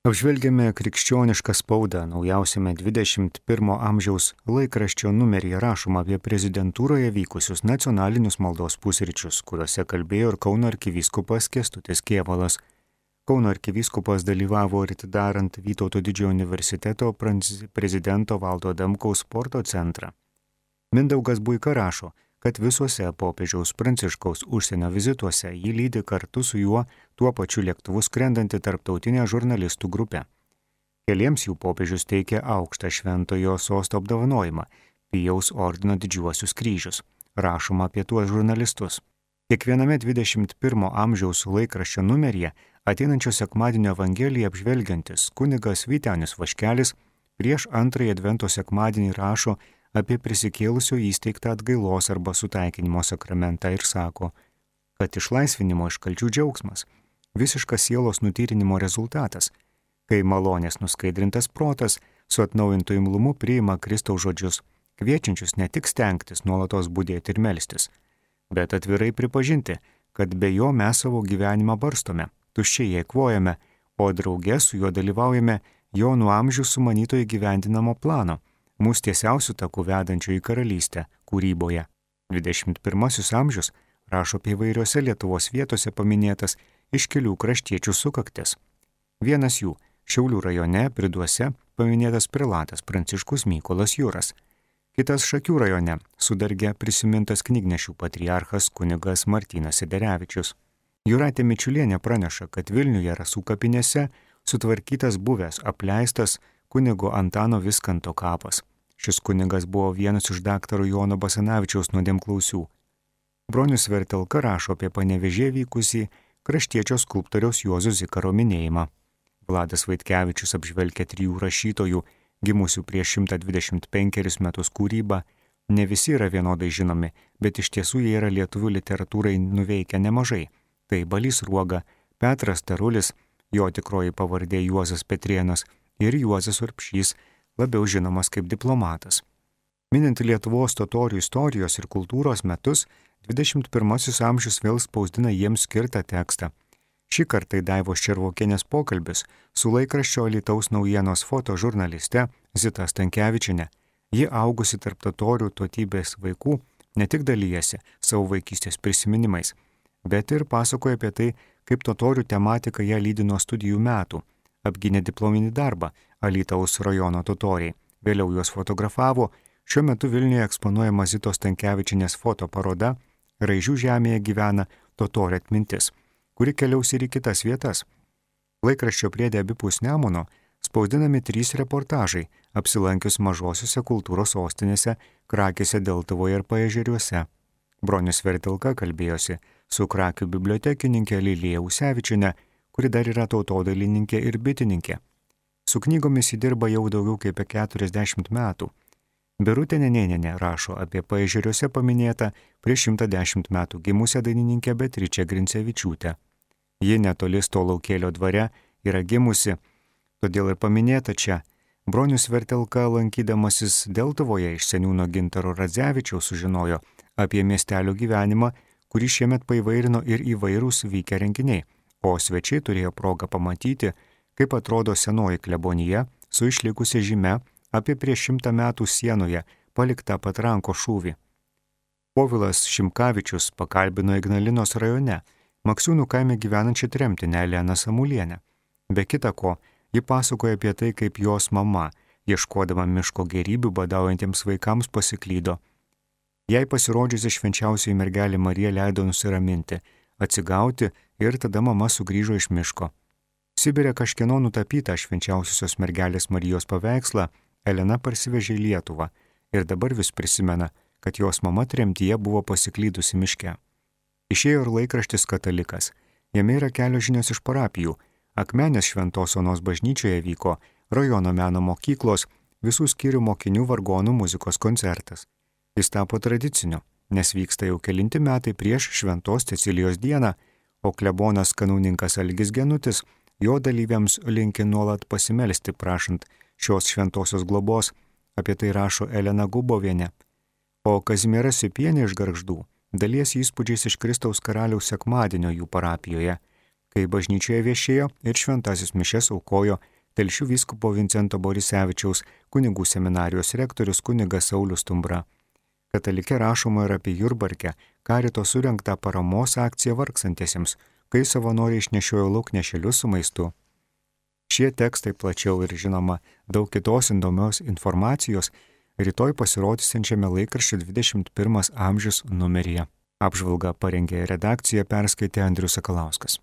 Apžvelgiame krikščionišką spaudą naujausiame 21 amžiaus laikraščio numeryje rašoma apie prezidentūroje vykusius nacionalinius maldos pusryčius, kuriuose kalbėjo ir Kauno arkivyskupas Kestutis Kievalas. Kauno arkivyskupas dalyvavo ir atidarant Vytauto didžiojo universiteto prezidento Valdo Damkaus sporto centrą. Mindaugas Buika rašo, kad visuose popiežiaus pranciškaus užsienio vizituose jį lydi kartu su juo tuo pačiu lėktuvu skrendanti tarptautinė žurnalistų grupė. Keliems jų popiežius teikia aukštą šventojo sosto apdovanojimą - Pijaus ordino didžiuosius kryžius. Rašoma apie tuos žurnalistus. Kiekviename 21 amžiaus laikraščio numeryje ateinančio sekmadienio Evangeliją apžvelgiantis kunigas Vytenis Vaškelis prieš antrąjį Advento sekmadienį rašo apie prisikėlusio įsteigtą atgailos arba sutaikinimo sakramentą ir sako, kad išlaisvinimo iš kalčių džiaugsmas - visiškas sielos nutyrinimo rezultatas, kai malonės nuskaidrintas protas su atnaujintu imlumu priima Kristaus žodžius, kviečiančius ne tik stengtis nuolatos būdėti ir melstis, bet atvirai pripažinti, kad be jo mes savo gyvenimą barstome, tuščiai eikvojame, o drauge su juo dalyvaujame jo nuo amžių sumanyto įgyvendinamo plano mūsų tiesiausių takų vedančių į karalystę kūryboje. 21 amžius rašo apie įvairiose Lietuvos vietose paminėtas iškelių kraštiečių sukaktis. Vienas jų - Šiaulių rajone Priduose paminėtas prilatas Pranciškus Mykolas Jūras. Kitas Šakių rajone sudargė prisimintas knygnešių patriarchas kunigas Martinas Siderevičius. Juratė Mičiulienė praneša, kad Vilniuje rasų kapinėse sutvarkytas buvęs apleistas kunigo Antano Viskanto kapas. Šis kunigas buvo vienas iš daktaro Jono Basanavičiaus nuodėmklausių. Bronius Vertelka rašo apie panevežė vykusį kraštiečio skulptoriaus Juozo Zikaro minėjimą. Vladas Vaitkevičius apžvelgia trijų rašytojų, gimusių prieš 125 metus kūrybą, ne visi yra vienodai žinomi, bet iš tiesų jie yra lietuvių literatūrai nuveikę nemažai. Tai Balys Ruoga, Petras Tarulis, jo tikroji pavardė Juozas Petrienas ir Juozas Urpšys, labiau žinomas kaip diplomatas. Minint Lietuvos totorių istorijos ir kultūros metus, 21 amžius vėl spausdina jiems skirtą tekstą. Šį kartą Daivo Šervokienės pokalbis su laikraščio Lietuvos naujienos fotožurnaliste Zita Stankievičinė. Ji augusi tarp totorių tautybės vaikų ne tik dalyjasi savo vaikystės prisiminimais, bet ir pasakoja apie tai, kaip totorių tematika ją lydi nuo studijų metų apgynė diplominį darbą Alytaus rajono totoriai. Vėliau juos fotografavo, šiuo metu Vilniuje eksponuojama Zitos Tankievičinės fotoparoda Raižių žemėje gyvena totorė atmintis, kuri keliaus ir į kitas vietas. Laikraščio priedė abipus Nemono spausdinami trys reportažai, apsilankius mažosiuose kultūros sostinėse Krakėse, Deltavoje ir Paežeriuose. Bronius Vertilka kalbėjosi su Krakių bibliotekininkė Lilija Usevičinė kuri dar yra tautodailininkė ir bitininkė. Su knygomis įdirba jau daugiau kaip 40 metų. Birutė Nenėnė rašo apie paežeriuose paminėtą prieš 110 metų gimusią dainininkę Beatričę Grincevičiūtę. Ji netoli to laukėlio dvare yra gimusi, todėl ir paminėta čia. Bronius Vertelka, lankydamasis Deltuvoje iš seniūno Gintaro Radzevičiaus, sužinojo apie miestelio gyvenimą, kurį šiemet paivairino ir įvairūs vykę renginiai o svečiai turėjo progą pamatyti, kaip atrodo senoji klebonija su išlikusia žyme apie prieš šimtą metų sienoje paliktą patranko šūvį. Povilas Šimkavičius pakalbino Ignalinos rajone, Maksiūnų kaime gyvenančią tremtinę Eleną Samulienę. Be kita ko, ji pasakoja apie tai, kaip jos mama, ieškodama miško gerybių badaujantiems vaikams, pasiklydo. Jai pasirodžiusi švenčiausiai mergelė Marija leido nusiraminti, atsigauti ir tada mama sugrįžo iš miško. Sibirė kažkieno nutapytą švenčiausiosios mergelės Marijos paveikslą Elena parsivežė į Lietuvą ir dabar vis prisimena, kad jos mama tremtyje buvo pasiklydusi miške. Išėjo ir laikraštis katalikas. Jame yra kelios žinios iš parapijų. Akmenės šventos onos bažnyčioje vyko rajono meno mokyklos visų skyrių mokinių vargonų muzikos koncertas. Jis tapo tradiciniu, nes vyksta jau kelinti metai prieš Šventos Cecilijos dieną o klebonas kanauninkas Algis Genutis jo dalyviams linki nuolat pasimelsti prašant šios šventosios globos, apie tai rašo Elena Gubovienė. O Kazimieras Sipienė iš garždų dalies įspūdžiais iš Kristaus karaliaus sekmadienio jų parapijoje. kai bažnyčioje viešėjo ir šventasis mišes aukojo Telšių vyskupo Vincento Borisevičiaus kunigų seminarijos rektorius kunigas Saulis Tumbra. Katalikė rašoma ir apie Jurbarkę, karito surinktą paramos akciją vargsantiesiems, kai savanoriai išnešiojo lauknešelius su maistu. Šie tekstai plačiau ir žinoma daug kitos įdomios informacijos rytoj pasirodysiančiame laikraščio 21 amžius numeryje. Apžvalgą parengė redakcija perskaitė Andrius Sakalauskas.